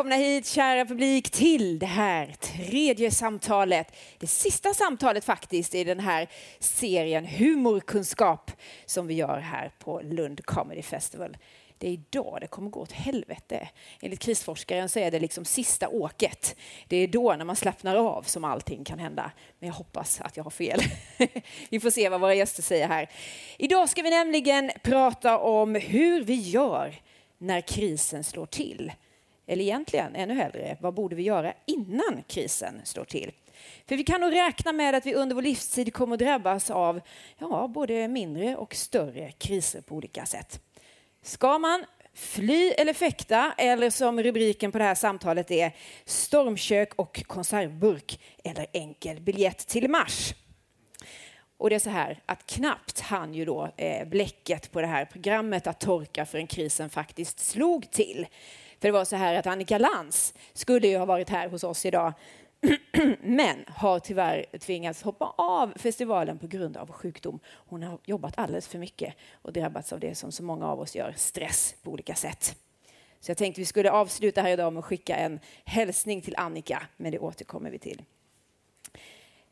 Välkomna hit, kära publik, till det här tredje samtalet. Det sista samtalet faktiskt i den här serien Humorkunskap som vi gör här på Lund Comedy Festival. Det är idag det kommer gå åt helvete. Enligt krisforskaren så är det liksom sista åket. Det är då när man slappnar av som allting kan hända. Men jag hoppas att jag har fel. vi får se vad våra gäster säger här. Idag ska vi nämligen prata om hur vi gör när krisen slår till. Eller egentligen, ännu hellre, vad borde vi göra innan krisen slår till? För vi kan nog räkna med att vi under vår livstid kommer att drabbas av ja, både mindre och större kriser på olika sätt. Ska man fly eller fäkta, eller som rubriken på det här samtalet är, stormkök och konservburk eller enkel biljett till Mars? Och det är så här att knappt hann ju då eh, bläcket på det här programmet att torka förrän krisen faktiskt slog till. För det var så här att Annika Lantz skulle ju ha varit här hos oss idag men har tyvärr tvingats hoppa av festivalen på grund av sjukdom. Hon har jobbat alldeles för mycket och drabbats av det som så många av oss gör, stress på olika sätt. Så jag tänkte vi skulle avsluta här idag med att skicka en hälsning till Annika, men det återkommer vi till.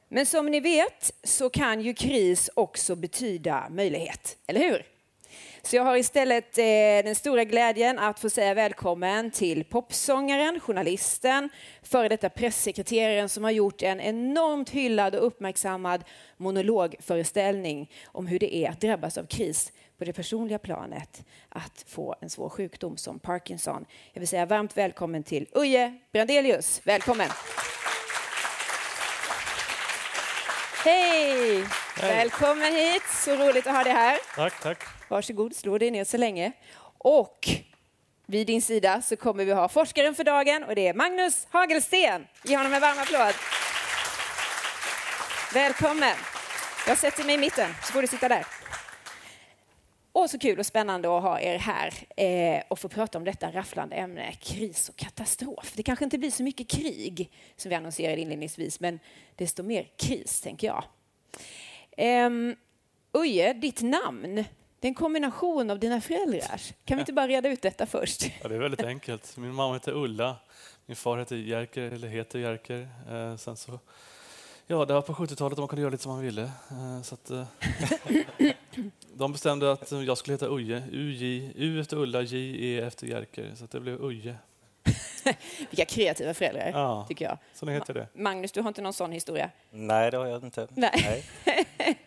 Men som ni vet så kan ju kris också betyda möjlighet, eller hur? Så jag har istället eh, den stora glädjen att få säga välkommen till popsångaren, journalisten, före detta pressekreteraren som har gjort en enormt hyllad och uppmärksammad monologföreställning om hur det är att drabbas av kris på det personliga planet, att få en svår sjukdom som Parkinson. Jag vill säga varmt välkommen till Uje Brandelius. Välkommen! Hej! Välkommen hit, så roligt att ha dig här. Tack, tack. Varsågod, slå dig ner så länge. Och vid din sida så kommer vi ha forskaren för dagen och det är Magnus Hagelsten. Ge honom en varm applåd. Välkommen. Jag sätter mig i mitten så får du sitta där. Och så kul och spännande att ha er här eh, och få prata om detta rafflande ämne, kris och katastrof. Det kanske inte blir så mycket krig som vi annonserade inledningsvis, men desto mer kris, tänker jag. Eh, Uje, ditt namn, det är en kombination av dina föräldrars. Kan vi inte bara reda ut detta först? Ja, det är väldigt enkelt. Min mamma heter Ulla, min far heter Jerker, eller heter Jerker. Eh, sen så, ja, det var på 70-talet man kunde göra lite som man ville. Eh, så att, eh, de bestämde att jag skulle heta Uje. UJ, U efter Ulla, J, E efter Jerker. Så det blev Uje. Vilka kreativa föräldrar, Ja. tycker jag. Så det heter det. Magnus, du har inte någon sån historia? Nej, det har jag inte. Nej.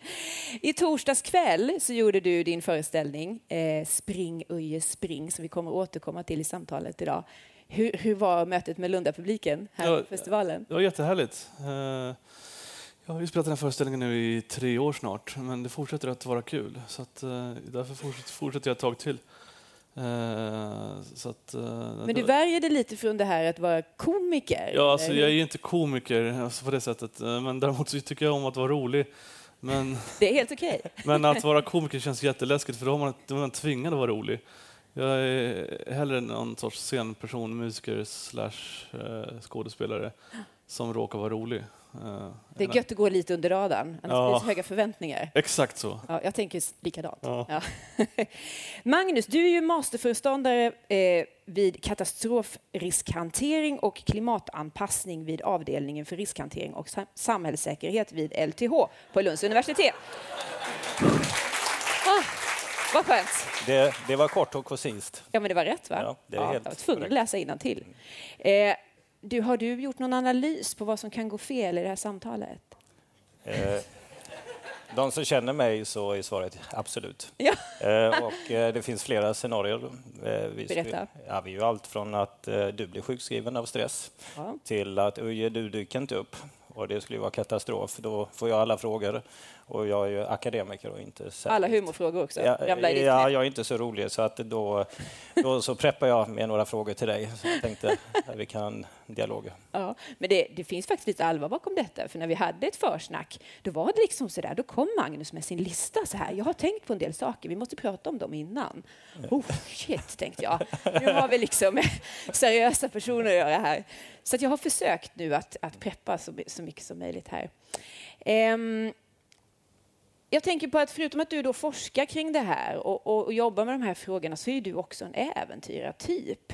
I torsdags kväll så gjorde du din föreställning eh, Spring Uje spring som vi kommer återkomma till i samtalet idag. Hur, hur var mötet med Lundapubliken här Ja, på festivalen? Det var jättehärligt. Eh, Jag har ju spelat den här föreställningen nu i tre år snart, men det fortsätter att vara kul. Så att, eh, därför fortsätter, jag ett tag till. Eh, att, eh, Men du värjer dig lite från det här att vara komiker? Ja, alltså, jag är ju inte komiker alltså, på det sättet, men däremot så tycker jag om att vara rolig. Men, Det är helt okej. men att vara komiker känns jätteläskigt för då är man, då är man tvingad att vara rolig. Jag är hellre någon sorts scenperson, musiker slash skådespelare som råkar vara rolig. Eh, Det är gött att gå lite under radarn, annars Ja. blir det så höga förväntningar. Exakt så. Ja, jag tänker likadant. Ja. Ja. Magnus, du är ju masterföreståndare eh, vid katastrofriskhantering och klimatanpassning vid avdelningen för riskhantering och sam- samhällssäkerhet vid LTH på Lunds universitet. Ah, vad skönt. Det, det var kort och koncist. Ja, men det var rätt, va? Ja, det är helt jag var tvungen att läsa innantill. Eh, du, har du gjort någon analys på vad som kan gå fel i det här samtalet? Eh, De som känner mig så är svaret absolut. Ja. Eh, Och eh, det finns flera scenarier. Eh, Vi, Berätta. Ja, vi är allt från att eh, du blir sjukskriven av stress Ja. till att Uje, du dyker inte upp. Och det skulle vara katastrof. Då får jag alla frågor. Och jag är ju akademiker och inte särskilt... Alla humorfrågor också Ja, ja, jag är inte så rolig så att då, då så preppar jag med några frågor till dig. Så jag tänkte att vi kan ha en dialog. Ja, men det, det finns faktiskt lite allvar bakom detta, för när vi hade ett försnack, då var det liksom så där, då kom Magnus med sin lista så här, jag har tänkt på en del saker, vi måste prata om dem innan. Oh, shit, tänkte jag. Nu har vi liksom seriösa personer att göra här. Så att jag har försökt nu att, att preppa så, så mycket som möjligt här. Ehm, jag tänker på att förutom att du då forskar kring det här och, och, och jobbar med de här frågorna så är du också en äventyrartyp.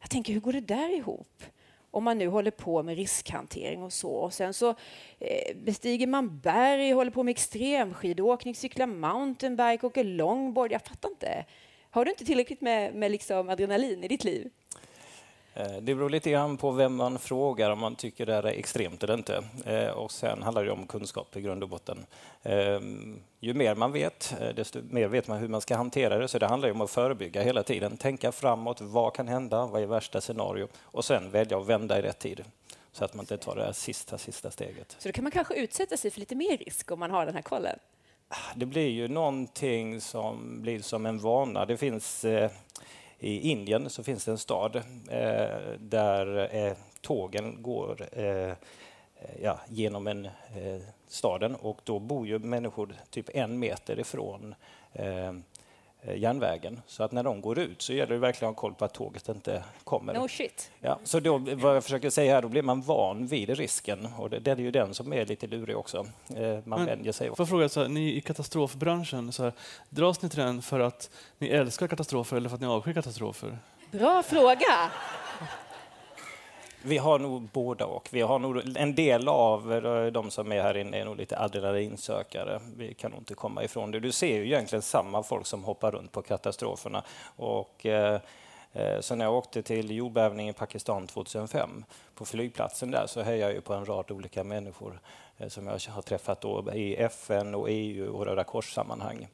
Jag tänker, hur går det där ihop? Om man nu håller på med riskhantering och så. Och sen så eh, bestiger man berg, håller på med extremskidåkning, cyklar mountainbike, åker longboard. Jag fattar inte. Har du inte tillräckligt med, med liksom adrenalin i ditt liv? Eh, det beror lite grann på vem man frågar om man tycker det är extremt eller inte. Eh, och sen handlar det om kunskap i grund och botten. Ehm, ju mer man vet, eh, desto mer vet man hur man ska hantera det. Så det handlar om att förebygga hela tiden. Tänka framåt. Vad kan hända? Vad är värsta scenario? Och sen välja att vända i rätt tid så att man inte tar det här sista, sista steget. Så då kan man kanske utsätta sig för lite mer risk om man har den här kollen? Det blir ju någonting som blir som en vana. Det finns i Indien så finns det en stad eh, där eh, tågen går eh, ja, genom en, eh, staden. Och då bor ju människor typ en meter ifrån eh, järnvägen. Så att när de går ut så gäller det verkligen att ha koll på att tåget inte kommer. No shit. Ja, så då, vad jag försöker säga här, då blir man van vid risken och det, det är ju den som är lite lurig också. Eh, man Men, vänjer sig. Får jag fråga, så här, ni i katastrofbranschen, så här, dras ni till den för att ni älskar katastrofer eller för att ni avskyr katastrofer? Bra fråga. Vi har nog båda och. Vi har nog, en del av eh, de som är här inne är nog lite adrenalinsökare. Vi kan nog inte komma ifrån det. Du ser ju egentligen samma folk som hoppar runt på katastroferna. Och, eh, eh, så när jag åkte till jordbävningen i Pakistan 2005 på flygplatsen där så hejade jag ju på en rad olika människor eh, som jag har träffat då i FN och EU och Röda Kors-sammanhang.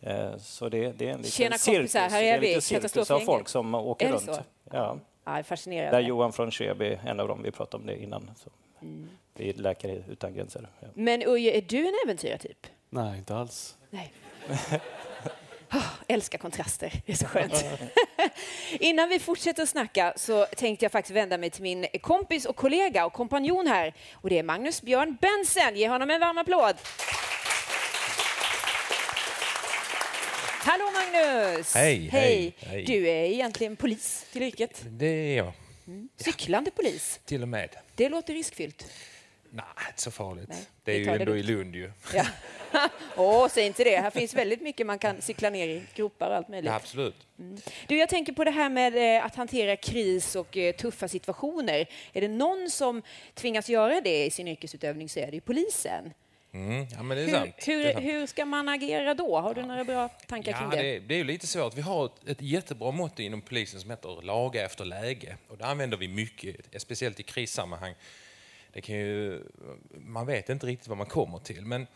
Eh, Så det, det är en liten Tjena cirkus, kompisar, här är det är vi, cirkus av folk som åker runt. så? Ja. Ja, Där fascinerande. Johan från Sjöby, en av dem, vi pratade om det innan. Så. Mm. Vi är Läkare utan gränser. Ja. Men Uje, är du en äventyrartyp? Nej, inte alls. Nej. Oh, älskar kontraster, det är så skönt. Innan vi fortsätter att snacka så tänkte jag faktiskt vända mig till min kompis och kollega och kompanjon här och det är Magnus Björn Bensen. Ge honom en varm applåd. Hallå Magnus! Hej, hej, hej. Du är egentligen polis till yrket. Det är jag, Cyklande polis. till och med. Det låter riskfyllt. Nej, inte så farligt. Nej, det är ju tar det ändå i. Lund ju. Ja. Åh, säg inte det. Här finns väldigt mycket man kan cykla ner i, gropar och allt möjligt. Ja, absolut. Du, jag tänker på det här med eh, att hantera kris och eh, tuffa situationer. Är det någon som tvingas göra det i sin yrkesutövning så är det ju polisen. Mm, ja, men det är Hur, sant. Det är hur, sant. hur ska man agera då? Har du några bra tankar kring Ja, det? det, det är ju lite svårt. Vi har ett, ett jättebra mått inom polisen som heter laga efter läge. Och det använder vi mycket, speciellt i krissammanhang. Det kan ju, man vet inte riktigt vad man kommer till. Men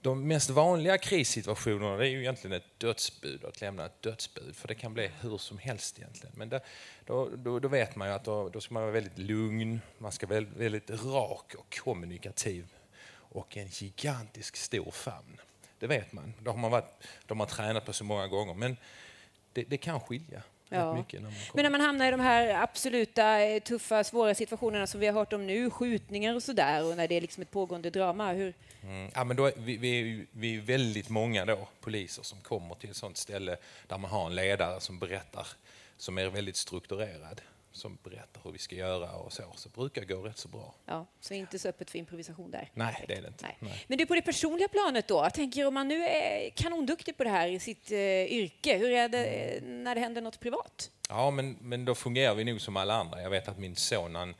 de mest vanliga krissituationerna är ju egentligen ett dödsbud, att lämna ett dödsbud. För det kan bli hur som helst egentligen. Men det, då, då, då vet man ju att då, då ska man vara väldigt lugn, man ska vara väldigt, väldigt rak och kommunikativ. Och en gigantisk stor famn. Det vet man. Det har man, varit, de har tränat på så många gånger. Men det, det kan skilja Ja. mycket. När man. Men när man hamnar i de här absoluta eh, tuffa, svåra situationerna som vi har hört om nu, skjutningar och sådär, och när det är liksom ett pågående drama, hur, Mm. Ja, men då är, vi, vi, vi är väldigt många då, poliser som kommer till ett sånt ställe där man har en ledare som berättar, som är väldigt strukturerad, som berättar hur vi ska göra och så. Så brukar det gå rätt så bra. ja, så inte så öppet för improvisation där. Nej, det är det inte. Nej. Nej. Men du, på det personliga planet då? Jag tänker om man nu är kanonduktig på det här i sitt eh, yrke, hur är det eh, när det händer något privat? Ja, men, men då fungerar vi nog som alla andra. Jag vet att min son, han,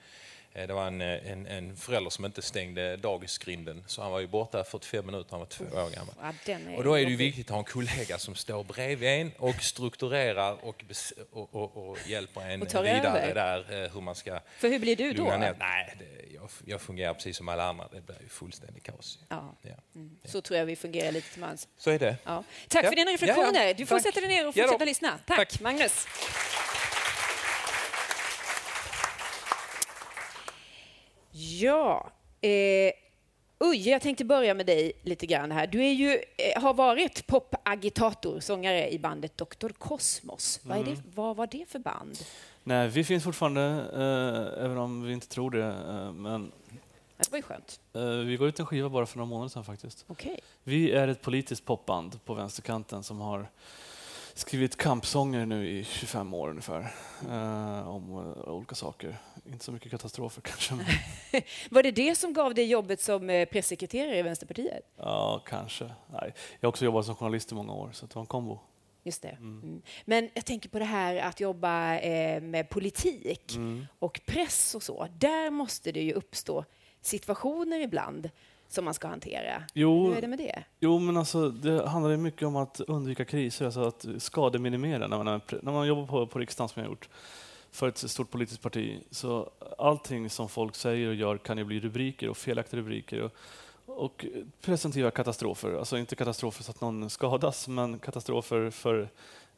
det var en, eh, en, en förälder som inte stängde dagisgrinden, så han var ju borta 45 minuter, han var två år gammal. Ja, Och då är det ju viktigt att ha en kollega som står bredvid en och strukturerar och, och, och, och hjälper en vidare över. där, eh, hur man ska För hur blir du då? ner. Nej, det, jag, jag fungerar precis som alla andra. Det blir ju fullständigt kaos. Ja. Ja. Så tror jag vi fungerar lite till mans. Så är det. Ja. Tack för dina reflektioner. Du får Tack. sätta dig ner och fortsätta lyssna. Tack, Tack. Magnus. Ja, eh, Uje, jag tänkte börja med dig lite grann här. Du är ju, eh, har varit popagitator, sångare i bandet Dr. Kosmos. Vad, är det, vad var det för band? Nej, vi finns fortfarande, eh, även om vi inte tror det. Eh, men Det var ju skönt. eh, vi gav ut en skiva bara för några månader sedan faktiskt. Okej. Vi är ett politiskt popband på vänsterkanten som har skrivit kampsånger nu i 25 år ungefär. Eh, om eh, olika saker. Inte så mycket katastrofer kanske, men Var det det som gav dig jobbet som eh, pressekreterare i Vänsterpartiet? ja, kanske. Nej. Jag har också jobbat som journalist i många år, så det var en kombo. Just det. Mm. Men jag tänker på det här att jobba eh, med politik Mm. och press och så. Där måste det ju uppstå situationer ibland som man ska hantera. Jo, Hur är det med det? Jo, men alltså, det handlar ju mycket om att undvika kriser, alltså att skademinimera när man, är, när man jobbar på, på riksdagen som jag har gjort för ett stort politiskt parti. Så allting som folk säger och gör kan ju bli rubriker och felaktiga rubriker. Och, och presentativa katastrofer, alltså inte katastrofer så att någon skadas, men katastrofer för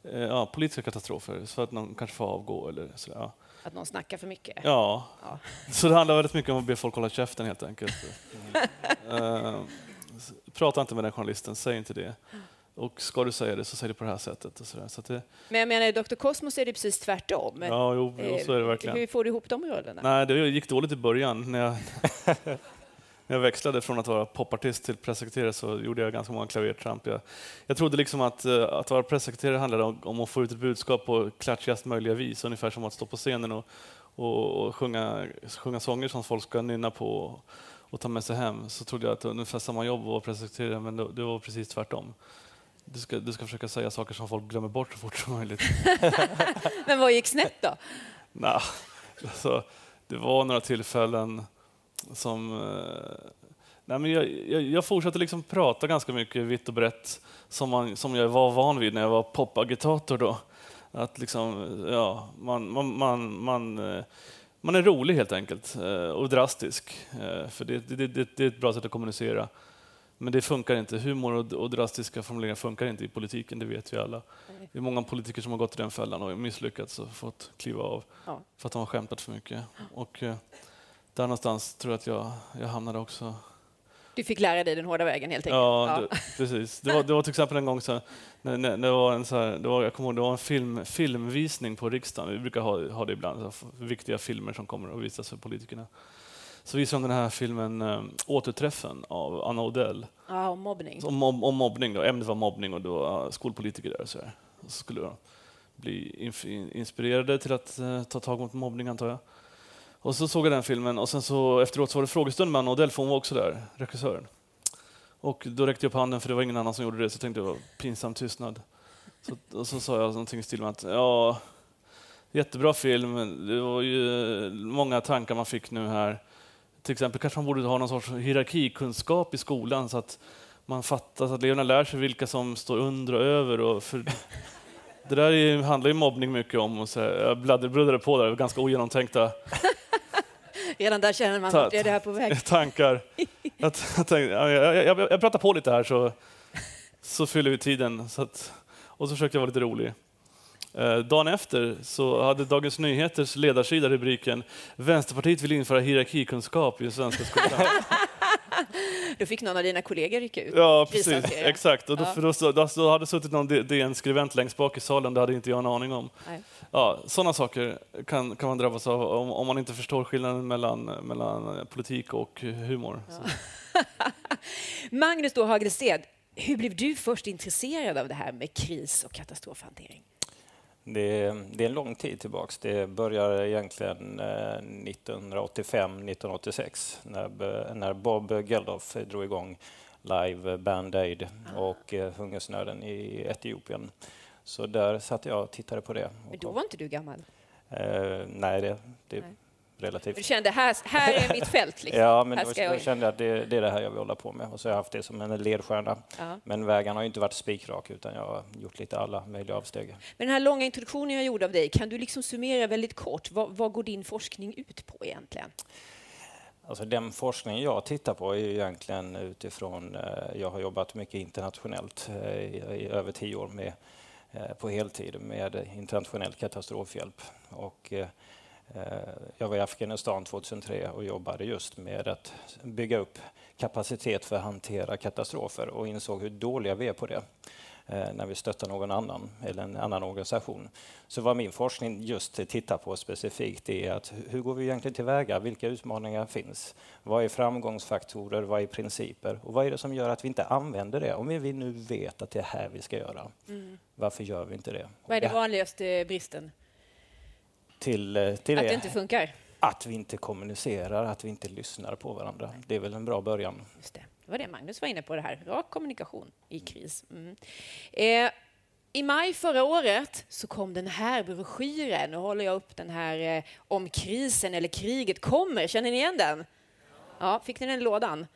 eh, ja, politiska katastrofer, så att någon kanske får avgå eller sådär. Ja. Att någon snackar för mycket? Ja. Ja. så det handlar väldigt mycket om att be folk hålla käften helt enkelt. Eh, s- prata inte med den journalisten, säg inte det. Och ska du säga det så säg det på det här sättet. Och så där. Så det, Men jag menar, i Dr. Cosmos är det precis tvärtom. ja, jo, jo, så är det Eh, verkligen. Hur får du ihop de rollerna? Nej, det gick dåligt i början. När jag, när jag växlade från att vara popartist till pressekreterare så gjorde jag ganska många klavertramp. Jag, jag trodde liksom att, eh, att vara pressekreterare handlade om, om att få ut ett budskap på klatschigast möjliga vis. Ungefär som att stå på scenen och, och, och sjunga, sjunga sånger som folk ska nynna på och, ta med sig hem. Så trodde jag att det var ungefär samma jobb att vara pressekreterare, men det, det var precis tvärtom. Du ska, du ska försöka säga saker som folk glömmer bort så fort som möjligt. Men vad gick snett då? Nej, alltså, det var några tillfällen som... Eh, nej men jag, jag, jag fortsatte liksom prata ganska mycket vitt och brett som, man, som jag var van vid när jag var popagitator. Då. Att liksom, ja, man, man, man, man, eh, man är rolig helt enkelt eh, och drastisk. För det, det, det, det är ett bra sätt att kommunicera. Men det funkar inte. Humor och, och drastiska formuleringar funkar inte i politiken, det vet vi alla. Det är många politiker som har gått i den fällan och misslyckats och fått kliva av Ja. för att de har skämtat för mycket. Och där någonstans tror jag att jag, jag hamnade också. Du fick lära dig den hårda vägen helt enkelt? Ja, det, precis. Det var, det var till exempel en gång så när, när, det var en, så här, det var, jag kommer ihåg, det var en film, filmvisning på riksdagen. Vi brukar ha, ha det ibland, så viktiga filmer som kommer och visas för politikerna. Så visade de den här filmen eh, Återträffen av Anna Odell. ja, och mobbning. Om, om, om mobbning då. Ämnet var mobbning och då var skolpolitiker där. Så, här. så skulle de bli in, inspirerade till att eh, ta tag mot mobbning antar jag. Och så såg jag den filmen och sen så efteråt så var det frågestund med Anna Odell för hon var också där, regissören. Och då räckte jag upp handen för det var ingen annan som gjorde det så jag tänkte det var pinsam tystnad. Så, och så sa jag någonting i stil med att ja, jättebra film, det var ju många tankar man fick nu här. Till exempel kanske man borde ha någon sorts hierarkikunskap i skolan så att man fattar så att eleverna lär sig vilka som står under och över. Och för det där är, handlar ju mobbning mycket om. Och så här, jag bladdrade på där, ganska ogenomtänkta Redan där känner man det är det här på väg. tankar. Tänkte, jag, jag, jag, jag pratar på lite här så, så fyller vi tiden. Så att, och så försökte jag vara lite rolig. Eh, dagen efter så hade Dagens Nyheters ledarsida rubriken Vänsterpartiet vill införa hierarkikunskap i den svenska skolan. Då fick någon av dina kollegor rycka ut. Ja, precis. Exakt. Och då, Ja. för då, så- då, då hade suttit någon DN-skribent längst bak i salen, det hade inte jag en aning om. Nej. Ja, sådana saker kan, kan man drabbas av om, om man inte förstår skillnaden mellan, mellan politik och humor. Så. Magnus då Hagelsted, hur blev du först intresserad av det här med kris och katastrofhantering? Det, det är en lång tid tillbaks. Det börjar egentligen eh, 1985-1986 när, B- när Bob Geldof drog igång Live Band Aid och eh, hungersnöden i Etiopien. Så där satt jag och tittade på det. Men då var inte du gammal. Eh, nej, det, det är Nej. Relativt. Du kände, här, här är mitt fält. Liksom. Ja, men då, jag då kände jag att det, det är det här jag vill hålla på med. Och så har jag haft det som en ledstjärna. Ja. Men vägen har inte varit spikrak utan jag har gjort lite alla möjliga avsteg. Men den här långa introduktionen jag gjorde av dig, kan du liksom summera väldigt kort? Vad, vad går din forskning ut på egentligen? Alltså den forskning jag tittar på är ju egentligen utifrån, eh, jag har jobbat mycket internationellt eh, i, i över tio år med, eh, på heltid med internationell katastrofhjälp. Och, jag var i Afghanistan 2003 och jobbade just med att bygga upp kapacitet för att hantera katastrofer och insåg hur dåliga vi är på det eh, när vi stöttar någon annan eller en annan organisation. Så vad min forskning just tittar på specifikt är att hur går vi egentligen tillväga? Vilka utmaningar finns? Vad är framgångsfaktorer? Vad är principer? Och vad är det som gör att vi inte använder det? Om vi nu vet att det är här vi ska göra, varför gör vi inte det? Vad är det vanligaste bristen? Till, eh, till Att det, det inte funkar? att vi inte kommunicerar, att vi inte lyssnar på varandra. Det är väl en bra början. Just det. det var det Magnus var inne på, det här. rak kommunikation i kris. Mm. Eh, I maj förra året så kom den här broschyren. Nu håller jag upp den här eh, om krisen eller kriget kommer. Känner ni igen den? Ja, fick ni den i lådan?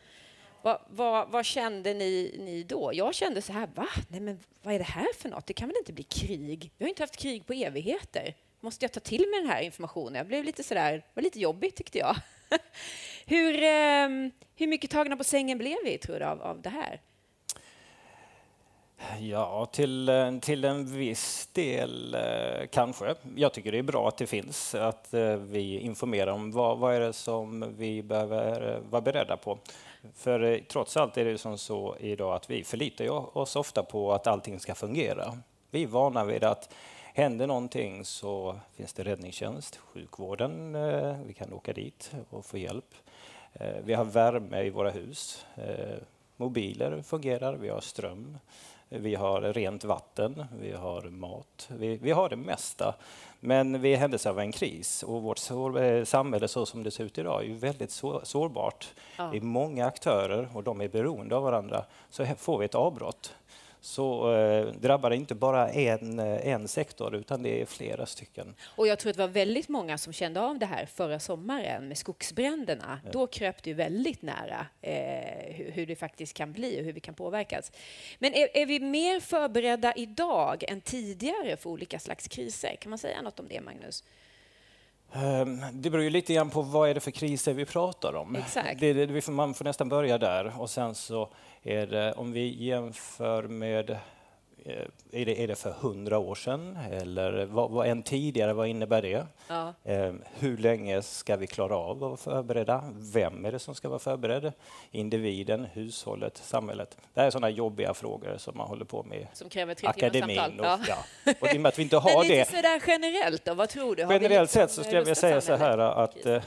Vad, vad, vad, kände ni, ni då? Jag kände så här, va? Nej, men vad är det här för något? Det kan väl inte bli krig? Vi har inte haft krig på evigheter. Måste jag ta till mig den här informationen? Jag blev lite sådär, det var lite jobbigt tyckte jag. hur, eh, hur mycket tagna på sängen blev vi, tror du, av, av det här? Ja, till, eh, till en viss del eh, kanske. Jag tycker det är bra att det finns, att eh, vi informerar om vad, vad är det som vi behöver eh, vara beredda på. För eh, trots allt är det som så idag att vi förlitar oss ofta på att allting ska fungera. Vi är vana vid att händer någonting så finns det räddningstjänst, sjukvården, vi kan åka dit och få hjälp. Vi har värme i våra hus, mobiler fungerar, vi har ström. Vi har rent vatten, vi har mat, vi, vi har det mesta. Men vid händelse av en kris och vårt sår, eh, samhälle så som det ser ut idag är ju väldigt så, sårbart. Ja. Det är många aktörer och de är beroende av varandra. Så får vi ett avbrott så eh, drabbar det inte bara en, eh, en sektor utan det är flera stycken. Och jag tror att det var väldigt många som kände av det här förra sommaren med skogsbränderna. Ja. Då kröp det väldigt nära eh, hur, hur, det faktiskt kan bli och hur vi kan påverkas. Men är, är, vi mer förberedda idag än tidigare för olika slags kriser? Kan man säga något om det, Magnus? Ehm, det beror ju lite grann på vad är det för kriser vi pratar om. Exakt. Det, det, man får nästan börja där och sen så är det, om vi jämför med är det, är det för hundra år sedan eller vad, vad än tidigare, vad innebär det? Ja. Eh, hur länge ska vi klara av att vara förberedda? Vem är det som ska vara förberedd? Individen, hushållet, samhället? Det här är sådana jobbiga frågor som man håller på med Som kräver akademin. Och, ja. Ja. och i och med att vi inte har Men lite det. sådär generellt då, vad tror du? Har generellt sett så skulle jag vilja säga så här att eh,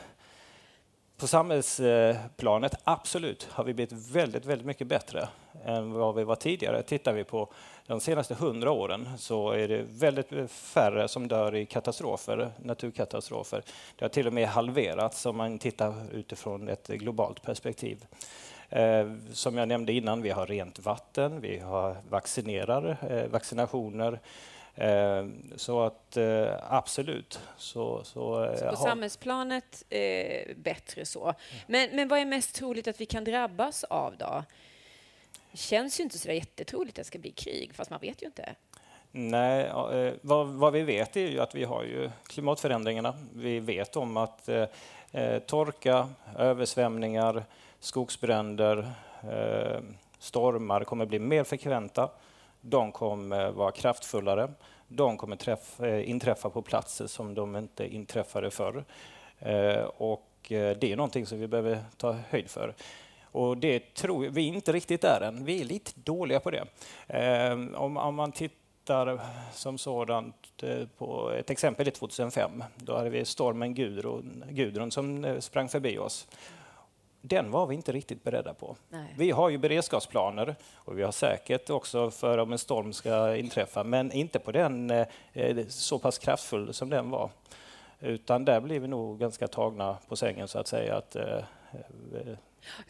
på samhällsplanet, absolut, har vi blivit väldigt, väldigt mycket bättre än vad vi var tidigare. Tittar vi på de senaste hundra åren så är det väldigt färre som dör i katastrofer, naturkatastrofer. Det har till och med halverats om man tittar utifrån ett globalt perspektiv. Eh, som jag nämnde innan, vi har rent vatten, vi har vaccinerar, eh, vaccinationer, Eh, så att absolut. Så, så, så på har... samhällsplanet bättre så. Men, men vad är mest troligt att vi kan drabbas av då? Det känns ju inte så jättetroligt att det ska bli krig, fast man vet ju inte. Nej, eh, vad, vad, vi vet är ju att vi har ju klimatförändringarna. Vi vet om att eh, eh torka, översvämningar, skogsbränder, eh, stormar kommer bli mer frekventa de kommer vara kraftfullare. De kommer träffa, eh, inträffa på platser som de inte inträffade förr. Eh, och eh, det är någonting som vi behöver ta höjd för. Och det tror vi inte riktigt där än. Vi är lite dåliga på det. Om, om man tittar som sådant på ett exempel är 2005. Då hade vi stormen Gudrun, Gudrun som sprang förbi oss den var vi inte riktigt beredda på. Nej. Vi har ju beredskapsplaner och vi har säkert också för om en storm ska inträffa, men inte på den eh, så pass kraftfull som den var. Utan där blir vi nog ganska tagna på sängen så att säga. Att, eh,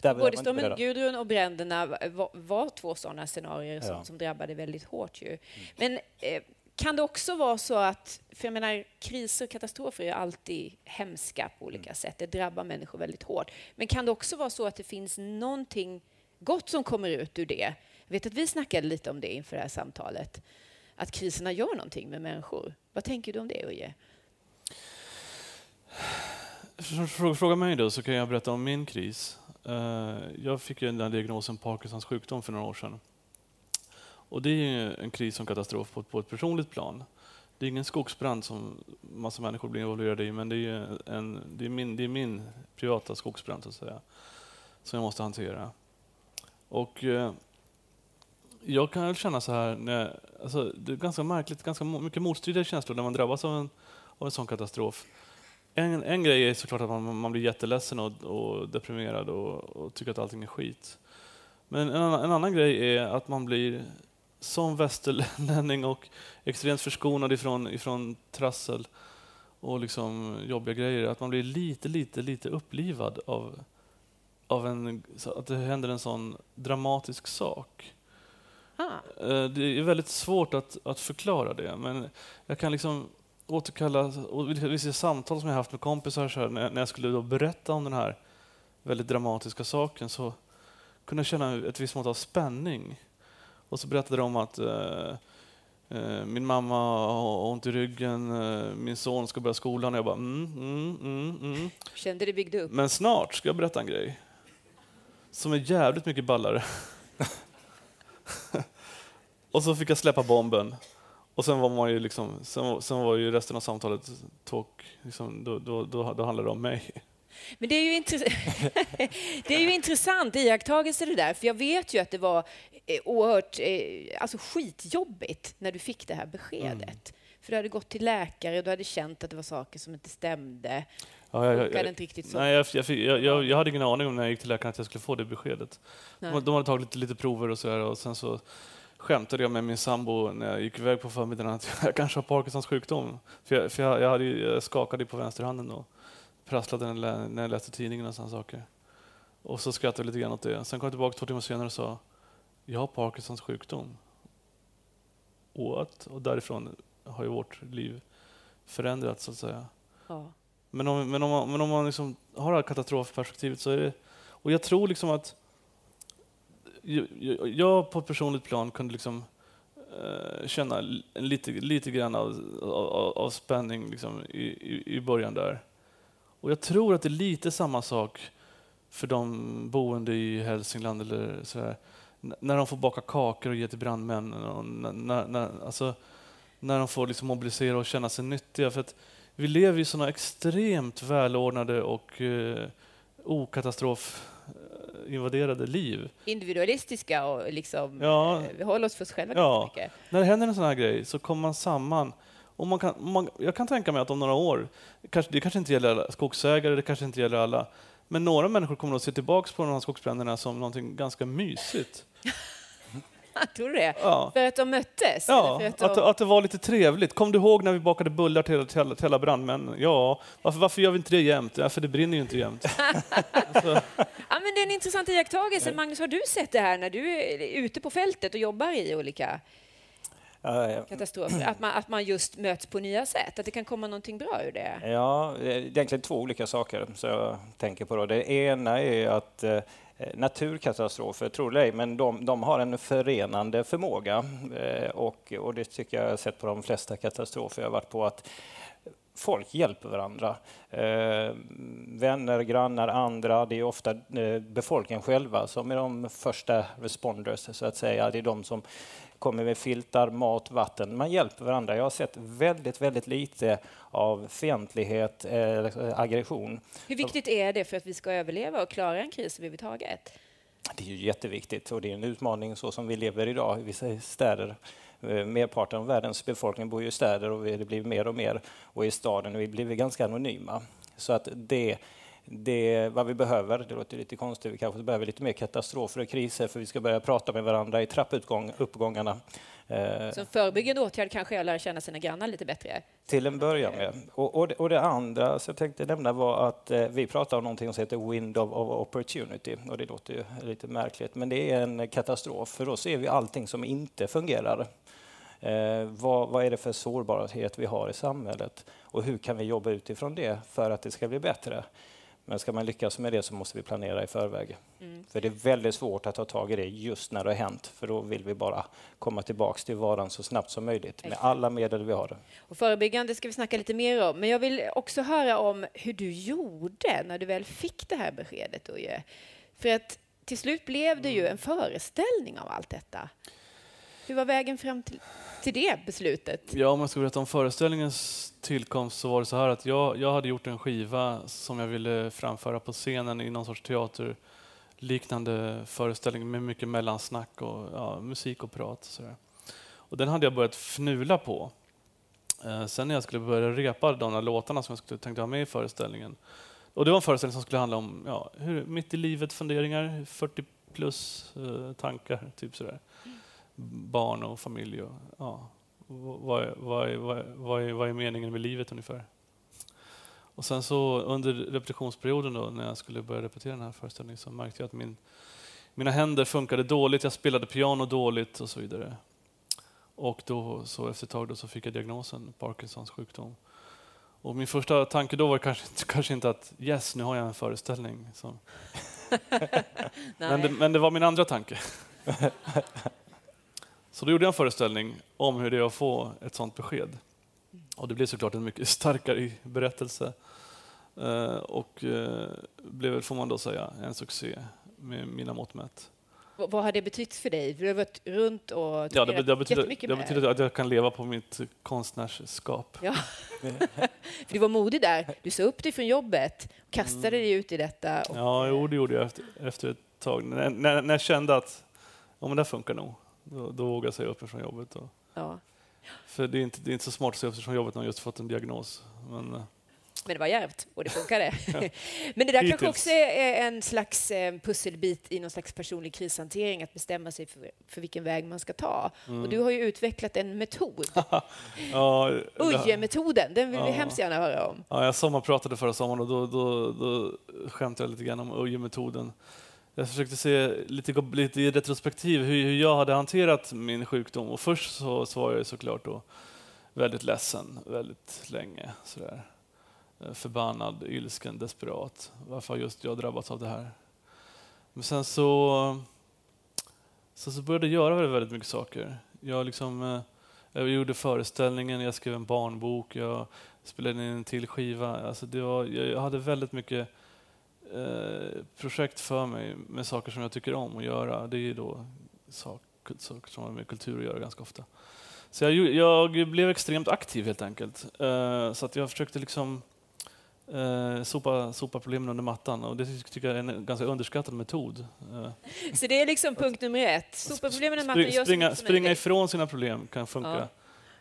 där Både stormen Gudrun och bränderna var, var två sådana scenarier som, ja. som drabbade väldigt hårt. Ju. Men eh, kan det också vara så att, för jag menar, kriser och katastrofer är alltid hemska på olika mm. sätt. Det drabbar människor väldigt hårt. Men kan det också vara så att det finns någonting gott som kommer ut ur det? Jag vet att vi snackade lite om det inför det här samtalet. Att kriserna gör någonting med människor. Vad tänker du om det, Uje? Fråga mig då så kan jag berätta om min kris. Eh, jag fick ju den diagnosen Parkinsons sjukdom för några år sedan. Och det är en kris och katastrof på, på ett personligt plan. Det är ingen skogsbrand som massa människor blir involverade i, men det är, en, det är, min, det är min privata skogsbrand så att säga, som jag måste hantera. Och eh, jag kan känna så här, när, alltså, det är ganska märkligt, ganska mycket motstridiga känslor när man drabbas av en, av en sån katastrof. En, en grej är såklart att man, man blir jätteledsen och, och deprimerad och, och, tycker att allting är skit. Men en annan, en annan grej är att man blir som västerlänning och extremt förskonad ifrån, ifrån trassel och liksom jobbiga grejer, att man blir lite, lite, lite upplivad av, av en, att det händer en sån dramatisk sak. Ah. Eh, Det är väldigt svårt att, att förklara det, men jag kan liksom återkalla och vissa samtal som jag haft med kompisar så här, när, jag skulle då berätta om den här väldigt dramatiska saken så kunde jag känna ett visst mått av spänning. Och så berättade de att eh, eh, min mamma har ont i ryggen, eh, min son ska börja skolan och jag bara mm, mm, mm, mm. Kände det byggde upp? Men snart ska jag berätta en grej som är jävligt mycket ballare. och så fick jag släppa bomben. Och sen var man ju liksom, sen, var- sen var ju resten av samtalet talk, liksom, då, då, då, då handlade det om mig. Men det är ju, intress- det är ju intressant iakttagelse det där, för jag vet ju att det var eh, oerhört eh, alltså skitjobbigt när du fick det här beskedet. För du hade gått till läkare och du hade känt att det var saker som inte stämde. Ja, jag, Funkade inte riktigt så. nej, jag, jag, fick- jag, jag, jag hade ingen aning om när jag gick till läkaren att jag skulle få det beskedet. Nej. De, de hade tagit lite, lite prover och så här, och sen så skämtade jag med min sambo när jag gick iväg på förmiddagen att jag kanske har Parkinsons sjukdom. För jag, för jag, jag, hade, ju- jag skakade på vänsterhanden och prasslade när jag läste tidningen och sådana saker. Och så skrattade jag lite grann åt det. Sen kom jag tillbaka två timmar senare och sa jag har Parkinsons sjukdom. What? Och därifrån har ju vårt liv förändrats så att säga. Ja. Men om, men om man, men om man liksom har det här katastrofperspektivet så är det... Och jag tror liksom att... Jag, jag, på ett personligt plan kunde liksom eh, känna lite, lite grann av, av, av spänning liksom i, i, i början där. Och jag tror att det är lite samma sak för de boende i Hälsingland eller sådär. N- När de får baka kakor och ge till brandmännen. Och när, när, alltså, när de får liksom mobilisera och känna sig nyttiga. För att vi lever i sådana extremt välordnade och eh, okatastrofinvaderade liv. Individualistiska och liksom, Ja. eh, vi håller oss för oss själva Ja. mycket. När det händer en sån här grej så kommer man samman. Och man kan, man, jag kan tänka mig att om några år, kanske, det kanske inte gäller alla skogsägare, det kanske inte gäller alla, men några människor kommer att se tillbaka på de här skogsbränderna som någonting ganska mysigt. Tror du det? Ja. För att de möttes? Ja, att att, de... att det var lite trevligt. Kom du ihåg när vi bakade bullar till, till, till alla brandmän? Ja, varför, varför gör vi inte det jämt? Ja, för det brinner ju inte jämt. alltså, Ja, men det är en intressant iakttagelse. Magnus, har du sett det här när du är ute på fältet och jobbar i olika Ja, katastrofer? Att man, att man just möts på nya sätt? Att det kan komma någonting bra ur det? Ja, det är egentligen två olika saker som jag tänker på. Då. Det ena är att eh, Eh, naturkatastrofer, eh, tror det eller ej, men de, de har en förenande förmåga. Eh, och, och det tycker jag jag har sett på de flesta katastrofer jag har varit på. att Folk hjälper varandra. Eh, vänner, grannar, andra. Det är ofta eh, befolkningen själva som är de första responders, så att säga. Det är de som kommer med filtar, mat, vatten. Man hjälper varandra. Jag har sett väldigt, väldigt lite av fientlighet, eh, aggression. Hur viktigt är det för att vi ska överleva och klara en kris överhuvudtaget? Det är ju jätteviktigt och det är en utmaning så som vi lever idag i vissa städer. Eh, Merparten av världens befolkning bor ju i städer och det blir mer och mer och i staden och vi blir ganska anonyma. Så att det, det vad vi behöver, det låter lite konstigt, vi kanske behöver lite mer katastrofer och kriser för vi ska börja prata med varandra i trappuppgångarna. Eh, Som förebyggande åtgärd kanske jag lär känna sina grannar lite bättre. Till en början med. Och, och, det, och det andra som jag tänkte nämna var att eh, vi pratar om någonting som heter Wind of, of Opportunity. Och det låter ju lite märkligt, men det är en katastrof. För då ser vi allting som inte fungerar. Eh, vad, vad är det för sårbarhet vi har i samhället? Och hur kan vi jobba utifrån det för att det ska bli bättre? Men ska man lyckas med det så måste vi planera i förväg. För det är väldigt svårt att ta tag i det just när det har hänt. För då vill vi bara komma tillbaks till vardagen så snabbt som möjligt med alla medel vi har. Och förebyggande ska vi snacka lite mer om. Men jag vill också höra om hur du gjorde när du väl fick det här beskedet. Uje. För att till slut blev det ju en föreställning av allt detta. Hur var vägen fram till, till det beslutet? Ja, om jag ska berätta om föreställningens tillkomst så var det så här att jag, jag hade gjort en skiva som jag ville framföra på scenen i någon sorts teaterliknande föreställning med mycket mellansnack och ja, musik och prat. Och, så där. och den hade jag börjat fnula på. Eh, sen när jag skulle börja repa de där låtarna som jag skulle tänkte ha med i föreställningen. Och det var en föreställning som skulle handla om ja, hur, mitt i livet funderingar, 40 plus eh, tankar, typ sådär. Barn och familj och ja, vad, är- vad, är- vad, är- vad, är, vad är meningen med livet ungefär? Och sen så under repetitionsperioden då, när jag skulle börja repetera den här föreställningen så märkte jag att min, mina händer funkade dåligt, jag spelade piano dåligt och så vidare. Och då, så efter ett tag då, så fick jag diagnosen Parkinsons sjukdom. Och min första tanke då var kanske, kanske inte att yes, nu har jag en föreställning. Men, det, men det var min andra tanke. så då gjorde jag en föreställning om hur det är att få ett sånt besked. Och det blev såklart en mycket starkare berättelse. Eh, och eh, blev, får man då säga, en succé med mina mått mätt. Vad har det betytt för dig? Du har varit runt och Ja, det, det, betyder, jättemycket det med betyder att jag kan leva på mitt konstnärskap. Ja. För du var modig där. Du sa upp dig från jobbet, kastade dig ut i detta. Och, Mm. Ja, jo, det gjorde jag efter, efter ett tag. När, när, när jag kände att ja, men det här funkar nog, då, då vågade jag säga upp mig från jobbet. Och, ja. för det är, inte, det är inte så smart att säga upp sig från jobbet när man just fått en diagnos. Men, Men det var djärvt och det funkade. Men det där kanske Hittills. också är en slags eh, pusselbit i någon slags personlig krishantering, att bestämma sig för, för vilken väg man ska ta. Mm. Och du har ju utvecklat en metod, ja, Uje-metoden, den vill vi Ja. hemskt gärna höra om. Ja, jag sommarpratade förra sommaren och då, då, då skämtade jag lite grann om Uje-metoden. Jag försökte se lite, lite i retrospektiv hur, hur jag hade hanterat min sjukdom. Och först så, så var jag såklart då väldigt ledsen väldigt länge. Sådär. Eh, förbannad, ilsken, desperat. Varför har just jag drabbats av det här? Men sen så, så, så började jag göra väldigt, väldigt mycket saker. Jag, liksom, eh, jag gjorde föreställningen, jag skrev en barnbok, jag spelade in en till skiva. Alltså det var, jag jag hade väldigt mycket eh, projekt för mig med saker som jag tycker om att göra. Det är då sak, saker som har med kultur att göra ganska ofta. Så jag, jag blev extremt aktiv helt enkelt. Eh, så att jag försökte liksom eh, sopa, sopa problemen under mattan och det tycker jag är en ganska underskattad metod. Eh, Så det är liksom punkt nummer ett. Matten, spring, gör så springa springa ifrån sina problem kan funka. Ja.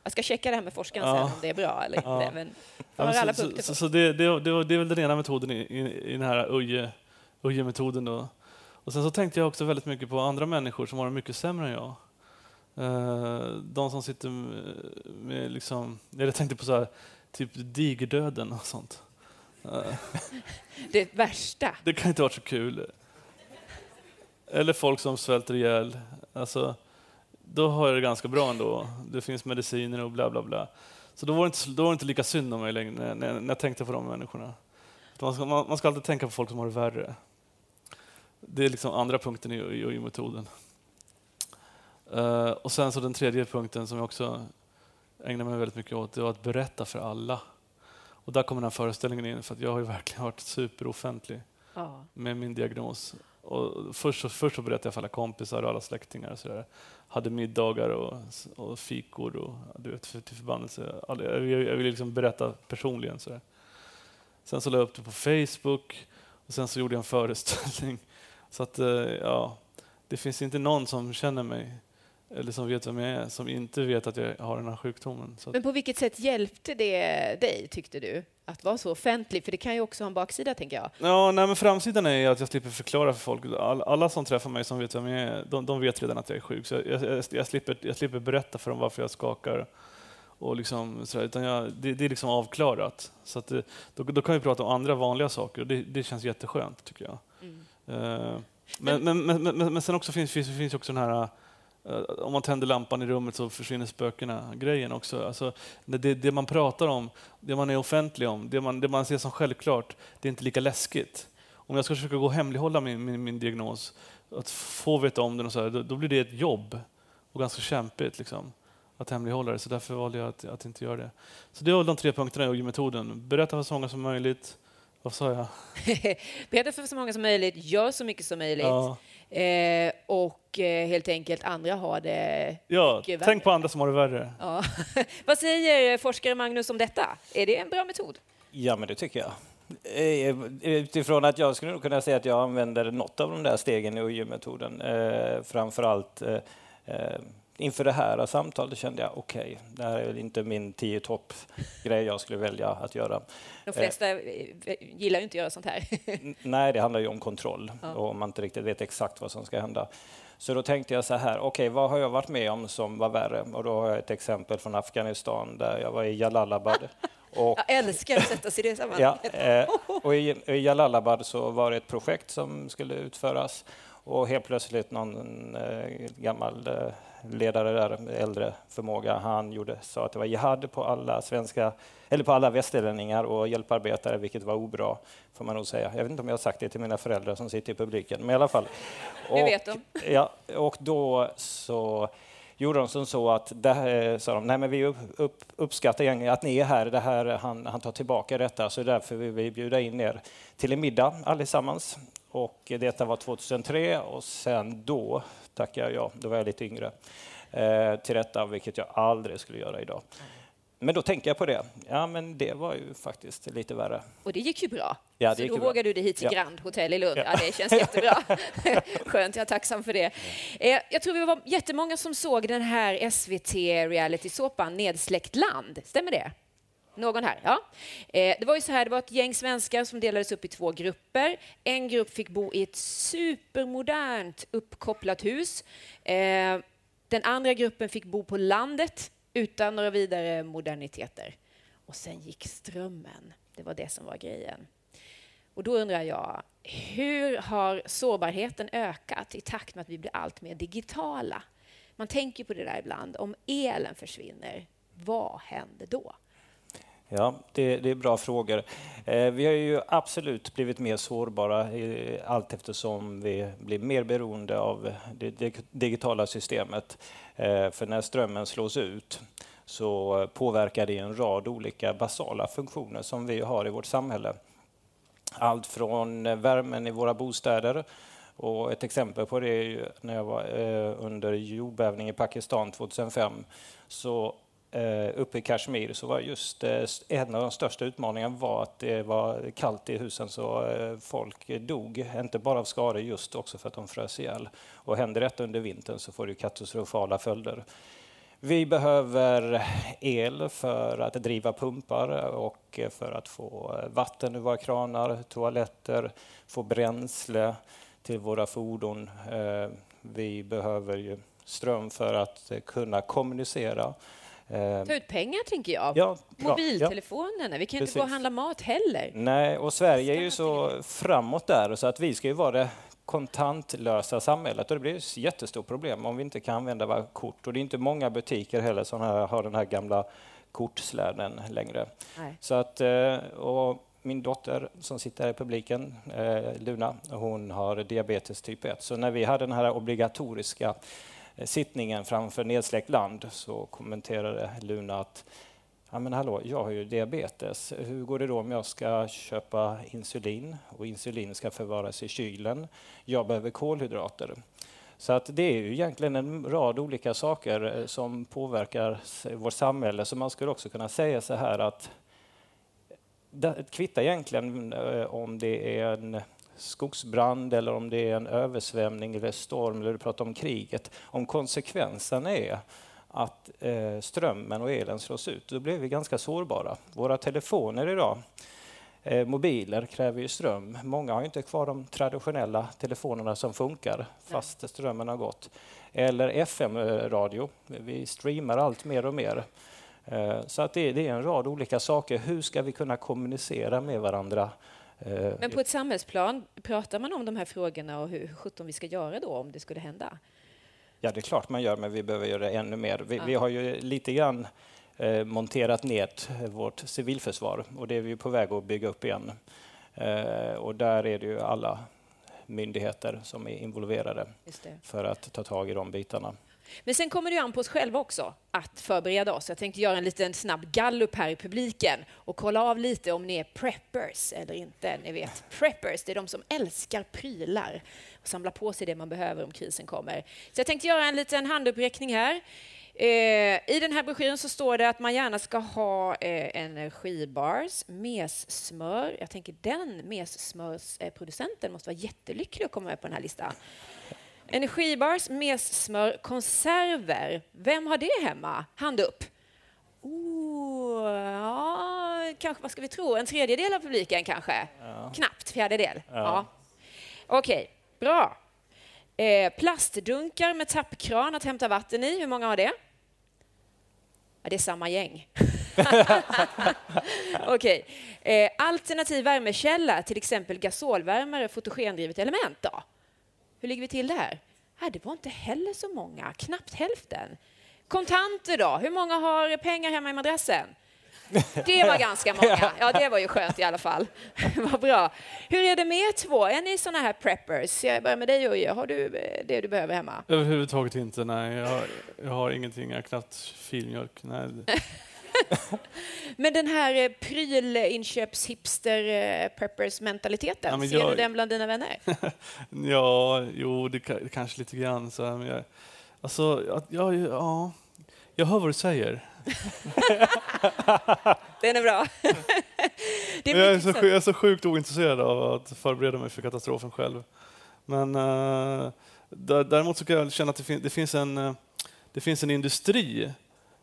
Jag ska checka det här med forskaren Ja. sen om det är bra eller inte. Men Ja, men alla så, punkter så, så det, det, det, det är väl den ena metoden i, i, i den här Uje- Uje-metoden. då. Och sen så tänkte jag också väldigt mycket på andra människor som har det mycket sämre än jag. Eh, de som sitter med, med liksom, jag tänkte på så här, typ digerdöden och sånt. Eh, Det värsta. det kan inte vara så kul. Eller folk som svälter ihjäl. Alltså, då har jag det ganska bra ändå. Det finns mediciner och bla bla bla. Så då var det inte, då var inte lika synd om mig längre när, när, när jag tänkte på de människorna. Man ska, man, man ska alltid tänka på folk som har det värre. Det är liksom andra punkten i, i, i metoden. Eh, och sen så den tredje punkten som jag också ägnar mig väldigt mycket åt, det var att berätta för alla. Och där kommer den här föreställningen in, för att jag har ju verkligen varit superoffentlig Ja. med min diagnos. Och först, så, först så berättade jag för alla kompisar och alla släktingar. Och så där. Hade middagar och, och fikor och du vet, för, till förbannelse. Jag, jag, jag ville liksom berätta personligen. Så där. Sen så la jag upp det på Facebook och sen så gjorde jag en föreställning. Så att, eh, ja, det finns inte någon som känner mig eller som vet vem jag är, som inte vet att jag har den här sjukdomen. Men på vilket sätt hjälpte det dig, tyckte du, att vara så offentlig? För det kan ju också ha en baksida, tänker jag. Ja, nej, men framsidan är att jag slipper förklara för folk. All, alla som träffar mig som vet vem jag är, de, de vet redan att jag är sjuk. Så jag, jag, jag, slipper, jag slipper berätta för dem varför jag skakar. Och liksom, sådär, utan jag, det, det är liksom avklarat. Så att det, då, då kan vi prata om andra vanliga saker och det, det känns jätteskönt, tycker jag. Eh, men, men, men, men, men sen också finns, finns, finns också den här eh, om man tänder lampan i rummet så försvinner spökena-grejen också. Alltså, det- det, det man pratar om, det man är offentlig om, det man, det man ser som självklart, det är inte lika läskigt. Om jag ska försöka gå och hemlighålla min, min, min diagnos, att få veta om den, och så här, då, då blir det ett jobb och ganska kämpigt liksom, att hemlighålla det. Så därför valde jag att, att inte göra det. Så det var de tre punkterna i metoden. Berätta för så många som möjligt. Vad sa jag? Berätta för så många som möjligt, gör så mycket som möjligt. Ja, Eh, och eh, helt enkelt andra har det... ja Mycket värre. tänk på andra som har det värre. Ja. Vad säger forskare Magnus om detta? Är det en bra metod? Ja, men det tycker jag. Eh, Utifrån att jag skulle nog kunna säga att jag använder något av de där stegen i UJ-metoden. Eh, framförallt eh, eh, inför det här samtalet kände jag okej, det här är inte min tio topp-grej jag skulle välja att göra. De flesta eh, gillar ju inte att göra sånt här. Nej, det handlar ju om kontroll Ja. och om man inte riktigt vet exakt vad som ska hända. Så då tänkte jag så här, okej, vad har jag varit med om som var värre? Och då har jag ett exempel från Afghanistan där jag var i Jalalabad. Och Jag älskar att sätta sig i det Ja, sammanhanget. eh, och i, i Jalalabad så var det ett projekt som skulle utföras Och helt plötsligt någon eh, gammal eh, ledare där, äldre förmåga, han gjorde, sa att det var jihad på alla svenska, eller på alla västerlänningar och hjälparbetare, vilket var obra, får man nog säga. Jag vet inte om jag har sagt det till mina föräldrar som sitter i publiken, men i alla fall. Det vet de. Ja, och då så gjorde de som så att, det här, sa de, nej men vi upp, upp, uppskattar egentligen att ni är här, det här han, han tar tillbaka detta, så därför vill vi bjuda in er till en middag allesammans. Och detta var 2003 och sen då tackar jag, då var jag lite yngre, eh, till detta, vilket jag aldrig skulle göra idag. Men då tänker jag på det. Ja, men det var ju faktiskt lite värre. Och det gick ju bra. Ja, det så gick då vågade du dig hit till Ja. Grand Hotel i Lund. Ja. Ja. det känns jättebra. Skönt, jag är tacksam för det. Eh, jag tror vi var jättemånga som såg den här SVT-reality-såpan Nedsläckt land. Stämmer det? Någon här? Ja. Eh, det var ju så här, det var ett gäng svenskar som delades upp i två grupper. En grupp fick bo i ett supermodernt uppkopplat hus. Eh, den andra gruppen fick bo på landet utan några vidare moderniteter. Och sen gick strömmen. Det var det som var grejen. Och då undrar jag, hur har sårbarheten ökat i takt med att vi blir allt mer digitala? Man tänker på det där ibland. Om elen försvinner, vad händer då? Ja, det, det är bra frågor. Eh, vi har ju absolut blivit mer sårbara i, allt eftersom vi blir mer beroende av det, det digitala systemet. Eh, för när strömmen slås ut så påverkar det en rad olika basala funktioner som vi har i vårt samhälle. Allt från värmen i våra bostäder och ett exempel på det är ju när jag var eh, under jordbävning i Pakistan 2005 så Eh, uppe i Kashmir så var just eh, en av de största utmaningarna var att det var kallt i husen så eh, folk dog, inte bara av skador just också för att de frös ihjäl. Och händer detta under vintern så får det katastrofala följder. Vi behöver el för att driva pumpar och för att få vatten ur våra kranar, toaletter, få bränsle till våra fordon. Vi behöver ju ström för att kunna kommunicera. Eh, Ta ut pengar, tänker jag. Ja, bra. Ja. Mobiltelefonerna. Vi kan inte gå och handla mat heller. Nej, och Sverige är ju så framåt där så att vi ska ju vara det kontantlösa samhället och det blir ett jättestort problem om vi inte kan använda våra kort. Och det är inte många butiker heller som har den här gamla kortsläden längre. Nej. Så att, eh, och min dotter som sitter här i publiken, eh, Luna, hon har diabetes typ 1. Så när vi hade den här obligatoriska Eh, sittningen framför nedsläckt land så kommenterade Luna att Ja, men hallå, jag har ju diabetes. Hur går det då om jag ska köpa insulin och insulin ska förvaras i kylen? Jag behöver kolhydrater. Så att det är ju egentligen en rad olika saker eh, som påverkar vårt samhälle. Så man skulle också kunna säga så här att det kvittar egentligen eh, om det är en skogsbrand eller om det är en översvämning eller storm eller du pratar om kriget. Om konsekvensen är att eh, strömmen och elen slås ut, då blir vi ganska sårbara. Våra telefoner idag, eh, mobiler, kräver ju ström. Många har inte kvar de traditionella telefonerna som funkar fast strömmen har gått. Eller FM-radio. Vi streamar allt mer och mer. Eh, Så att det, det är en rad olika saker. Hur ska vi kunna kommunicera med varandra? Eh, Men på ett samhällsplan, pratar man om de här frågorna och hur sjutton vi ska göra då om det skulle hända? Ja, det är klart man gör, men vi behöver göra ännu mer. Vi, Ja. vi har ju lite grann eh, monterat ner vårt civilförsvar och det är vi på väg att bygga upp igen. Eh, och där är det ju alla myndigheter som är involverade för att ta tag i de bitarna. Men sen kommer det ju an på oss själva också att förbereda oss. Jag tänkte göra en liten snabb gallup här i publiken och kolla av lite om ni är preppers eller inte. Ni vet, preppers, det är de som älskar prylar och samlar på sig det man behöver om krisen kommer. Så jag tänkte göra en liten handuppräckning här. Eh, I den här broschyren så står det att man gärna ska ha eh, energibars, messmör. Jag tänker den messmörsproducenten måste vara jättelycklig att komma med på den här listan. Energibars, messmör, konserver. Vem har det hemma? Hand upp. Oh, ja, kanske, vad ska vi tro? En tredjedel av publiken kanske? Knappt fjärdedel. Ja. Okej, bra. Eh, plastdunkar med tappkran att hämta vatten i. Hur många har det? Ja, det är samma gäng. Okej. Eh, alternativ värmekälla, till exempel gasolvärmare, fotogendrivet element. Då? Hur ligger vi till där? Nej, det var inte heller så många, knappt hälften. Kontanter då? Hur många har pengar hemma i madrassen? Det var ganska många. Ja, det var ju skönt i alla fall. Vad bra. Hur är det med er två? Är ni såna här preppers? Jag börjar med dig Uje. Har du eh, det du behöver hemma? Överhuvudtaget inte, nej. Jag, jag har ingenting, jag har knappt filmjölk. Nej. Men den här eh, prylinköps hipster eh, preppers mentaliteten, Ja, men ser jag- du den bland dina vänner? Ja, jo, det ka- kanske lite grann. Så här, men jag, alltså, ja, ja, ja, jag hör vad du säger. Den är bra. det är Jag är, så, jag är så sjukt ointresserad av att förbereda mig för katastrofen själv. Men uh, däremot så kan jag känna att det, fin- det, finns, en, det finns en industri,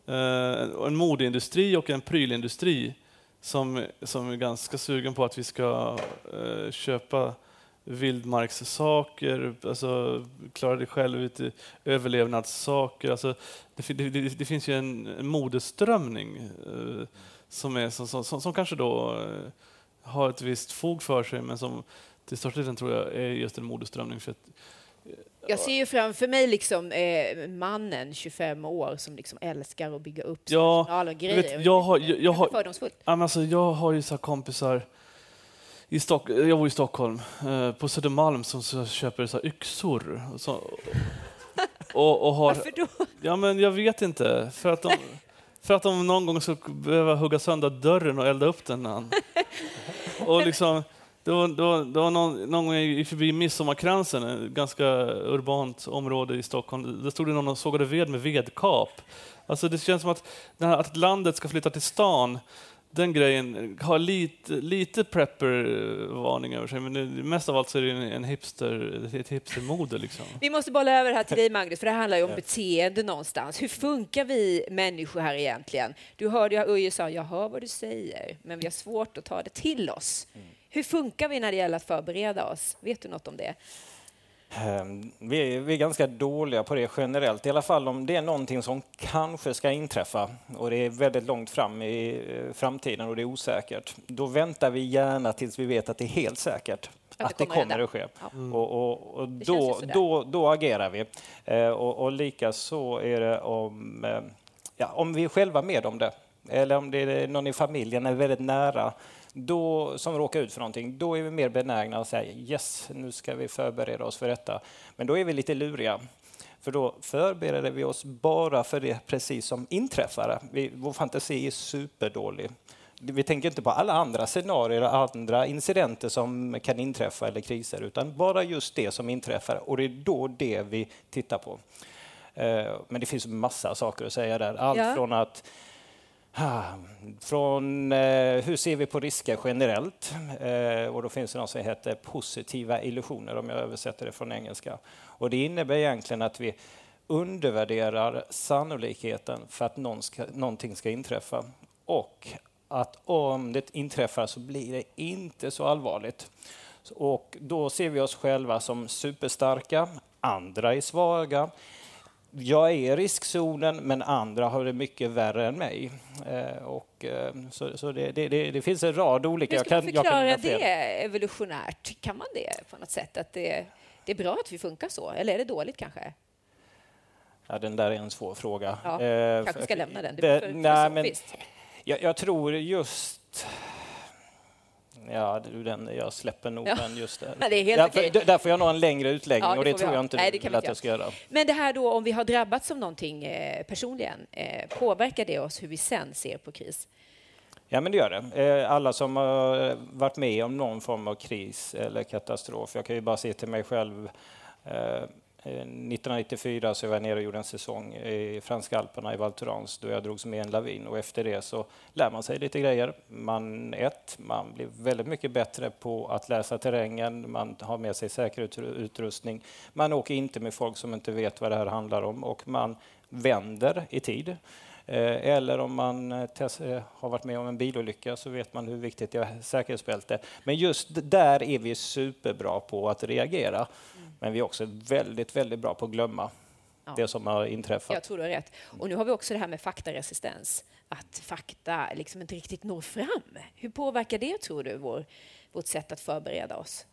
Eh, en modeindustri och en prylindustri som, som är ganska sugen på att vi ska eh, köpa vildmarkssaker, alltså klara dig själv ute, överlevnadssaker. Alltså, det, det, det, finns ju en, en modeströmning eh, som, är, som, som, som, som kanske då eh, har ett visst fog för sig, men som till största delen tror jag är just en modeströmning. För att, jag ser ju framför mig liksom, eh, mannen, 25 år, som liksom älskar att bygga upp Ja, personal och grejer. vet, jag har, jag, jag har, Fördomsfullt. Alltså, jag har ju så kompisar i Stock, jag bor i Stockholm, eh, på Södermalm som så köper så här yxor. Och, så, och, och har, Varför då? ja, men jag vet inte. För att de, för att de någon gång ska behöva hugga sönder dörren och elda upp den. Och liksom, det var, det var, det var någon, någon gång förbi Midsommarkransen, ett ganska urbant område i Stockholm. Där stod det någon och sågade ved med vedkap. Alltså det känns som att, här, att landet ska flytta till stan, den grejen har lite, lite prepper-varning över sig, men det, mest av allt så är det en, hipster, ett hipstermode. Liksom. Vi måste bolla över det här till dig, Magnus, för det handlar ju om beteende någonstans. Hur funkar vi människor här egentligen? Du hörde ju Uje sa, jag hör vad du säger, men vi har svårt att ta det till oss. Hur funkar vi när det gäller att förbereda oss? Vet du något om det? Ehm, Vi är, vi är ganska dåliga på det generellt, i alla fall om det är någonting som kanske ska inträffa och det är väldigt långt fram i eh, framtiden och det är osäkert. Då väntar vi gärna tills vi vet att det är helt säkert det att det kommer att ske. Ja. Och, och, och ju då, då, då agerar vi. Eh, Och, och lika så är det om, eh, ja, om vi är själva med om det, eller om det är någon i familjen är väldigt nära då, som råkar ut för någonting, då är vi mer benägna att säga yes, nu ska vi förbereda oss för detta. Men då är vi lite luriga. För då förbereder vi oss bara för det precis som inträffar. Vi, vår fantasi är superdålig. Vi tänker inte på alla andra scenarier andra incidenter som kan inträffa eller kriser, utan bara just det som inträffar. Och det är då det vi tittar på. Eh, Men det finns massa saker att säga där. Allt Ja. från att från eh, hur ser vi på risker generellt? Eh, och då finns det något som heter positiva illusioner om jag översätter det från engelska. Och det innebär egentligen att vi undervärderar sannolikheten för att någon ska, någonting ska inträffa. Och att om det inträffar så blir det inte så allvarligt. Och då ser vi oss själva som superstarka, andra är svaga. Jag är i riskzonen, men andra har det mycket värre än mig. Eh, och, eh, så så det, det, det, det finns en rad olika... Hur ska man jag kan förklara nämna fler. det evolutionärt? Kan man det på något sätt? Att det, det är bra att vi funkar så, eller är det dåligt kanske? Ja, den där är en svår fråga. Ja, Eh, kanske ska lämna den. Det nej, men-. Jag, jag tror just... Ja, du, den, jag släpper nog Ja. den just där. Det är helt där, okej. där, får jag nog en längre utläggning Ja, det och det tror jag inte Nej, det kan att jag ska göra. Men det här då, om vi har drabbats av någonting eh, personligen, eh, påverkar det oss hur vi sen ser på kris? Ja, men det gör det. Eh, Alla som har varit med om någon form av kris eller katastrof. Jag kan ju bara se till mig själv. Eh, 1994 så var jag nere och gjorde en säsong i franska alperna i Val Thorens då jag drogs med i en lavin och efter det så lär man sig lite grejer. Man, ett, man blir väldigt mycket bättre på att läsa terrängen, man har med sig säkerhetsutrustning, man åker inte med folk som inte vet vad det här handlar om och man vänder i tid. Eh, Eller om man eh, eh, har varit med om en bilolycka så vet man hur viktigt det är säkerhetsbälte. Men just där är vi superbra på att reagera. Men vi är också väldigt, väldigt bra på att glömma Ja. det som har inträffat. Jag tror du har rätt. Och nu har vi också det här med faktaresistens, att fakta liksom inte riktigt når fram. Hur påverkar det, tror du, vår, vårt sätt att förbereda oss?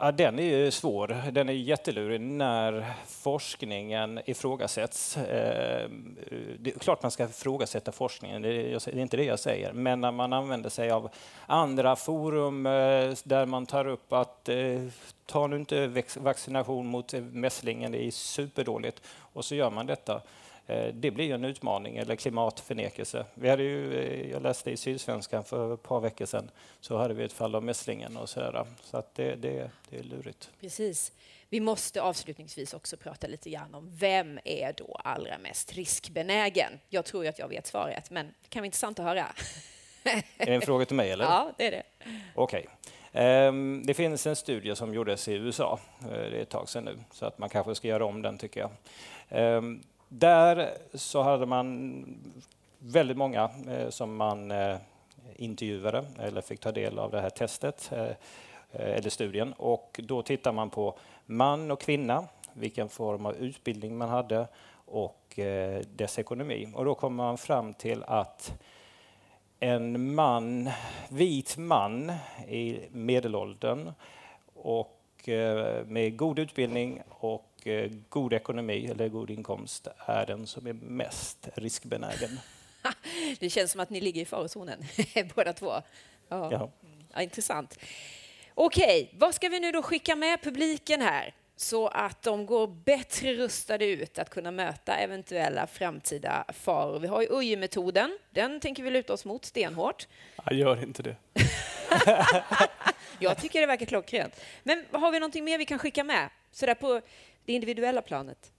Ja, den är ju svår. Den är jättelurig när forskningen ifrågasätts. Eh, det är klart man ska ifrågasätta forskningen, det är inte det jag säger. Men när man använder sig av andra forum eh, där man tar upp att eh, ta nu inte vaccination mot mässlingen, det är superdåligt. Och så gör man detta. Eh, det blir en utmaning, eller klimatförnekelse. Vi hade ju, eh, jag läste i Sydsvenskan för ett par veckor sedan, så hade vi ett fall av mässlingen och sådär. Så att det, det, det är lurigt. Precis. Vi måste avslutningsvis också prata lite grann om vem är då allra mest riskbenägen? Jag tror att jag vet svaret, men det kan vara intressant att höra. Är det en fråga till mig? eller? Ja, det är det. Okej. Okay. Ehm, det finns en studie som gjordes i USA, eh, det är ett tag sedan nu, så att man kanske ska göra om den tycker jag. Där så hade man väldigt många eh, som man eh, intervjuade eller fick ta del av det här testet eh, eller studien. Och då tittar man på man och kvinna, vilken form av utbildning man hade och dess ekonomi. Och då kommer man fram till att en man, vit man i medelåldern och med god utbildning och god ekonomi eller god inkomst är den som är mest riskbenägen. Det känns som att ni ligger i farozonen båda två. Ja. Ja. ja intressant. Okej, vad ska vi nu då skicka med publiken här så att de går bättre rustade ut att kunna möta eventuella framtida faror? Vi har ju UJ-metoden. Den tänker vi luta oss mot stenhårt. Jag gör inte det. Jag tycker det verkar klockrent. Men har vi någonting mer vi kan skicka med? Så där på det individuella planet?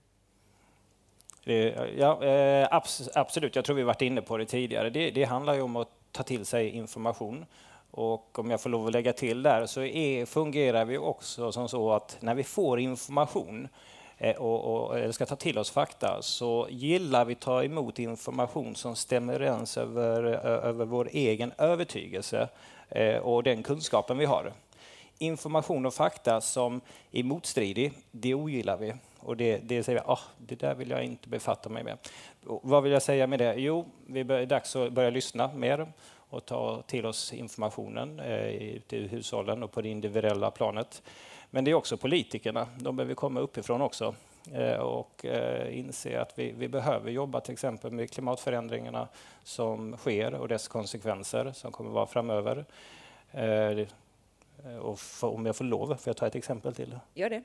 ja, eh, absolut, jag tror vi varit inne på det tidigare. Det, det, handlar ju om att ta till sig information. Och om jag får lov att lägga till där så är, fungerar vi också som så att när vi får information eh, och, och, eller ska ta till oss fakta så gillar vi ta emot information som stämmer överens över, över vår egen övertygelse eh, och den kunskapen vi har information och fakta som är motstridig, det ogillar vi. Och det, det säger vi, oh, det där vill jag inte befatta mig med. Och vad vill jag säga med det? Jo, det är dags att börja lyssna mer och ta till oss informationen eh, i hushållen och på det individuella planet. Men det är också politikerna, de behöver komma uppifrån också eh, och eh, inse att vi, vi, behöver jobba till exempel med klimatförändringarna som sker och dess konsekvenser som kommer att vara framöver. Eh, Eh, och för, om jag får lov, får jag ta ett exempel till? Gör det.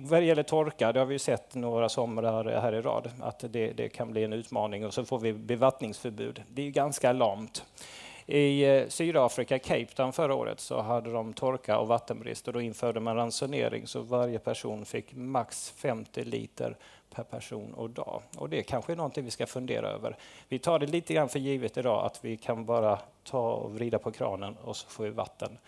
Vad det gäller torka, det har vi sett några somrar här i rad, att det, det, kan bli en utmaning och så får vi bevattningsförbud. Det är ganska lamt. I eh, Sydafrika, Cape Town förra året, så hade de torka och vattenbrist och då införde man ransonering så varje person fick max 50 liter per person och dag. Och det kanske är någonting vi ska fundera över. Vi tar det lite grann för givet idag att vi kan bara ta och vrida på kranen och så får vi vatten.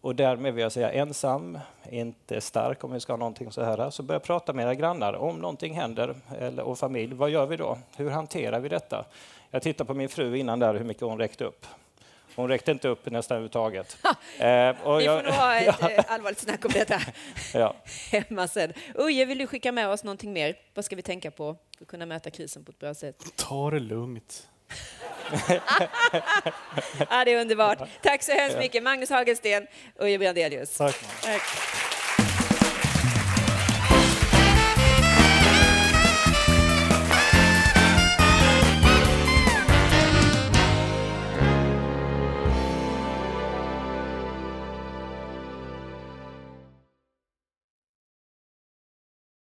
Och därmed vill jag säga ensam, inte stark om vi ska ha någonting så här. Så börja prata med era grannar om någonting händer eller, och familj. Vad gör vi då? Hur hanterar vi detta? Jag tittar på min fru innan där hur mycket hon räckte upp. Hon räckte inte upp nästan överhuvudtaget. eh, och Vi får nog ha ett ja. Eh, allvarligt snack om detta ja. hemma sen. Uje, vill du skicka med oss någonting mer? Vad ska vi tänka på för att kunna möta krisen på ett bra sätt? Ta det lugnt. ja, det är underbart. Tack så hemskt mycket, Magnus Hagelsten, Uje Brandelius. Tack. Tack.